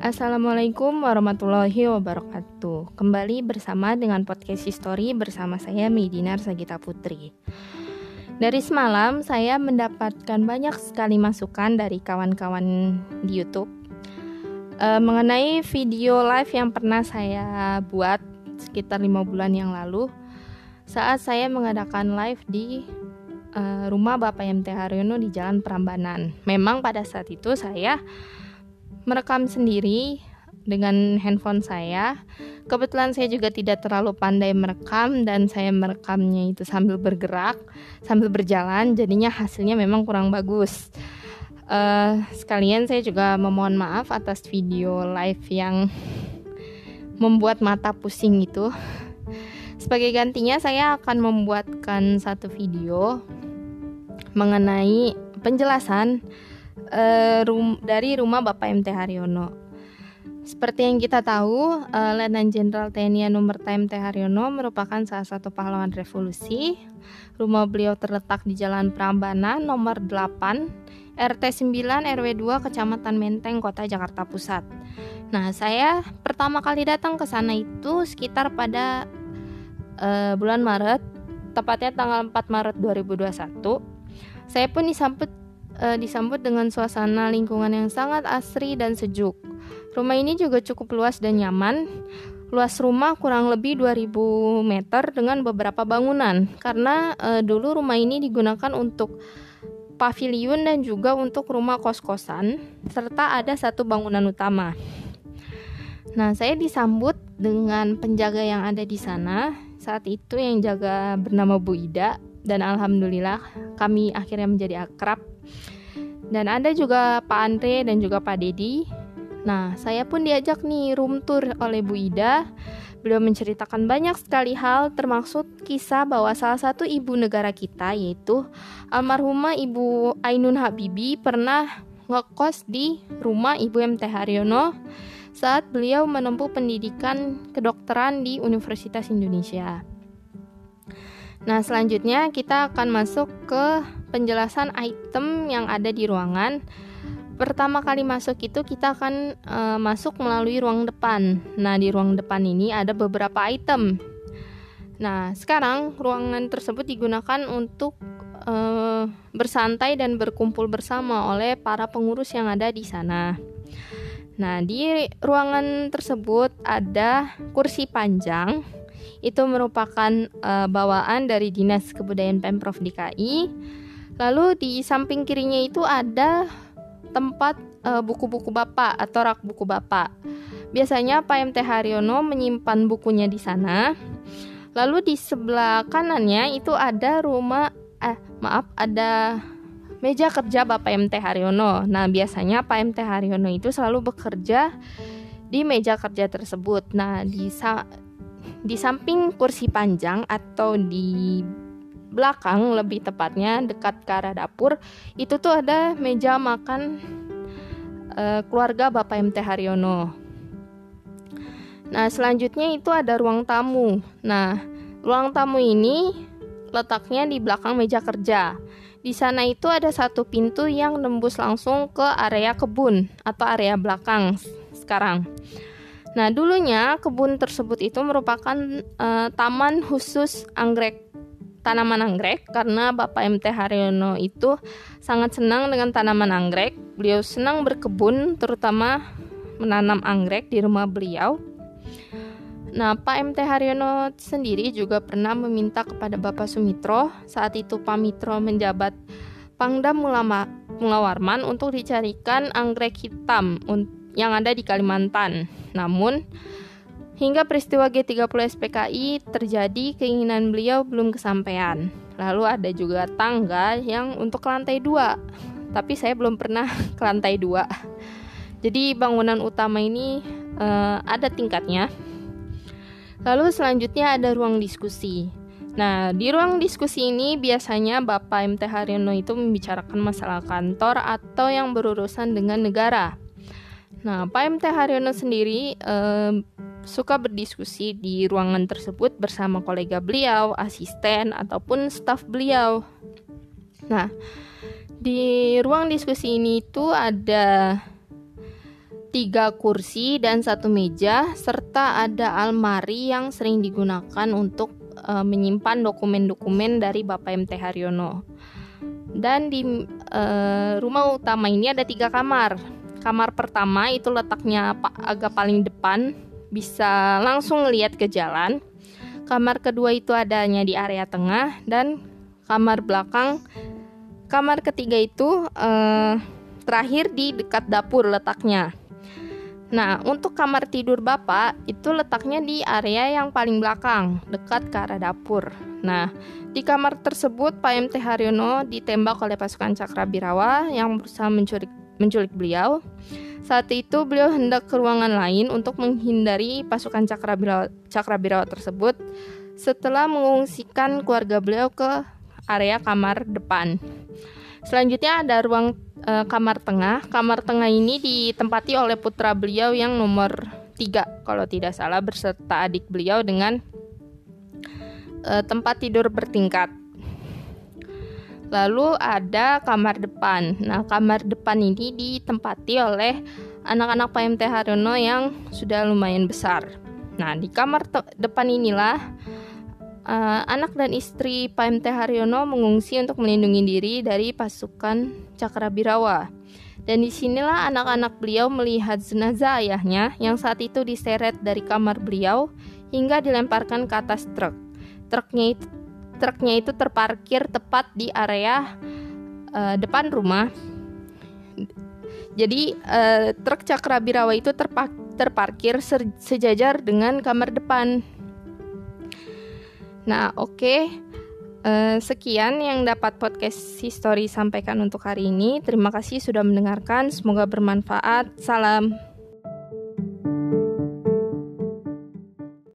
Assalamualaikum warahmatullahi wabarakatuh. Kembali bersama dengan podcast History bersama saya Midinar Sagita Putri. Dari semalam saya mendapatkan banyak sekali masukan dari kawan-kawan di YouTube uh, mengenai video live yang pernah saya buat sekitar lima bulan yang lalu saat saya mengadakan live di uh, rumah Bapak MT Haryono di Jalan Prambanan. Memang pada saat itu saya merekam sendiri dengan handphone saya. Kebetulan saya juga tidak terlalu pandai merekam dan saya merekamnya itu sambil bergerak, sambil berjalan, jadinya hasilnya memang kurang bagus. Uh, sekalian saya juga memohon maaf atas video live yang membuat mata pusing itu. Sebagai gantinya saya akan membuatkan satu video mengenai penjelasan uh, rum dari rumah Bapak MT Haryono. Seperti yang kita tahu, uh, Letnan Jenderal TNI Anumerta MT Haryono merupakan salah satu pahlawan revolusi. Rumah beliau terletak di Jalan Prambanan nomor 8, RT 9 RW 2 Kecamatan Menteng, Kota Jakarta Pusat. Nah, saya pertama kali datang ke sana itu sekitar pada uh, bulan Maret, tepatnya tanggal 4 Maret 2021. Saya pun disambut uh, disambut dengan suasana lingkungan yang sangat asri dan sejuk. Rumah ini juga cukup luas dan nyaman. Luas rumah kurang lebih 2000 meter dengan beberapa bangunan karena uh, dulu rumah ini digunakan untuk pavilion dan juga untuk rumah kos-kosan serta ada satu bangunan utama. Nah, saya disambut dengan penjaga yang ada di sana. Saat itu yang jaga bernama Bu Ida dan alhamdulillah kami akhirnya menjadi akrab dan ada juga Pak Andre dan juga Pak Dedi. Nah, saya pun diajak nih room tour oleh Bu Ida. Beliau menceritakan banyak sekali hal termasuk kisah bahwa salah satu ibu negara kita yaitu almarhumah Ibu Ainun Habibi pernah ngekos di rumah Ibu MT Haryono saat beliau menempuh pendidikan kedokteran di Universitas Indonesia. Nah, selanjutnya kita akan masuk ke penjelasan item yang ada di ruangan. Pertama kali masuk itu kita akan e, masuk melalui ruang depan. Nah, di ruang depan ini ada beberapa item. Nah, sekarang ruangan tersebut digunakan untuk e, bersantai dan berkumpul bersama oleh para pengurus yang ada di sana. Nah, di ruangan tersebut ada kursi panjang itu merupakan uh, bawaan dari Dinas Kebudayaan Pemprov DKI. Lalu di samping kirinya itu ada tempat uh, buku-buku Bapak atau rak buku Bapak. Biasanya Pak MT Haryono menyimpan bukunya di sana. Lalu di sebelah kanannya itu ada rumah eh maaf ada meja kerja Bapak MT Haryono. Nah, biasanya Pak MT Haryono itu selalu bekerja di meja kerja tersebut. Nah, di di samping kursi panjang atau di belakang lebih tepatnya dekat ke arah dapur itu tuh ada meja makan uh, keluarga Bapak MT Haryono. Nah, selanjutnya itu ada ruang tamu. Nah, ruang tamu ini letaknya di belakang meja kerja. Di sana itu ada satu pintu yang nembus langsung ke area kebun atau area belakang sekarang. Nah, dulunya kebun tersebut itu merupakan uh, taman khusus anggrek tanaman anggrek karena Bapak MT Haryono itu sangat senang dengan tanaman anggrek. Beliau senang berkebun terutama menanam anggrek di rumah beliau. Nah, Pak MT Haryono sendiri juga pernah meminta kepada Bapak Sumitro saat itu Pak Mitro menjabat Pangdam Mulama Mulawarman untuk dicarikan anggrek hitam yang ada di Kalimantan. Namun, hingga peristiwa G30 SPKI terjadi, keinginan beliau belum kesampaian. Lalu ada juga tangga yang untuk lantai dua, tapi saya belum pernah ke lantai dua. Jadi bangunan utama ini uh, ada tingkatnya. Lalu selanjutnya ada ruang diskusi. Nah, di ruang diskusi ini biasanya Bapak MT Haryono itu membicarakan masalah kantor atau yang berurusan dengan negara. Nah, Pak MT Haryono sendiri eh, suka berdiskusi di ruangan tersebut bersama kolega beliau, asisten, ataupun staf beliau. Nah, di ruang diskusi ini itu ada tiga kursi dan satu meja, serta ada almari yang sering digunakan untuk uh, menyimpan dokumen-dokumen dari Bapak MT Haryono. Dan di uh, rumah utama ini ada tiga kamar. Kamar pertama itu letaknya agak paling depan, bisa langsung lihat ke jalan. Kamar kedua itu adanya di area tengah dan kamar belakang. Kamar ketiga itu uh, terakhir di dekat dapur letaknya. Nah, untuk kamar tidur Bapak itu letaknya di area yang paling belakang, dekat ke arah dapur. Nah, di kamar tersebut Pak MT Haryono ditembak oleh pasukan Cakrabirawa yang berusaha menculik, menculik beliau. Saat itu beliau hendak ke ruangan lain untuk menghindari pasukan Cakrabirawa, Cakrabirawa tersebut setelah mengungsikan keluarga beliau ke area kamar depan. Selanjutnya ada ruang e, kamar tengah. Kamar tengah ini ditempati oleh putra beliau yang nomor tiga kalau tidak salah berserta adik beliau dengan e, tempat tidur bertingkat. Lalu ada kamar depan. Nah, kamar depan ini ditempati oleh anak-anak PMT Haryono yang sudah lumayan besar. Nah, di kamar depan inilah uh, anak dan istri PMT Haryono mengungsi untuk melindungi diri dari pasukan Cakrabirawa. Dan di sinilah anak-anak beliau melihat jenazah ayahnya yang saat itu diseret dari kamar beliau hingga dilemparkan ke atas truk. Truknya itu, truknya itu terparkir tepat di area uh, depan rumah. Jadi uh, truk Cakrabirawa itu terparkir sejajar dengan kamar depan Nah, oke. Okay. Uh, eh, sekian yang dapat podcast history sampaikan untuk hari ini. Terima kasih sudah mendengarkan. Semoga bermanfaat. Salam.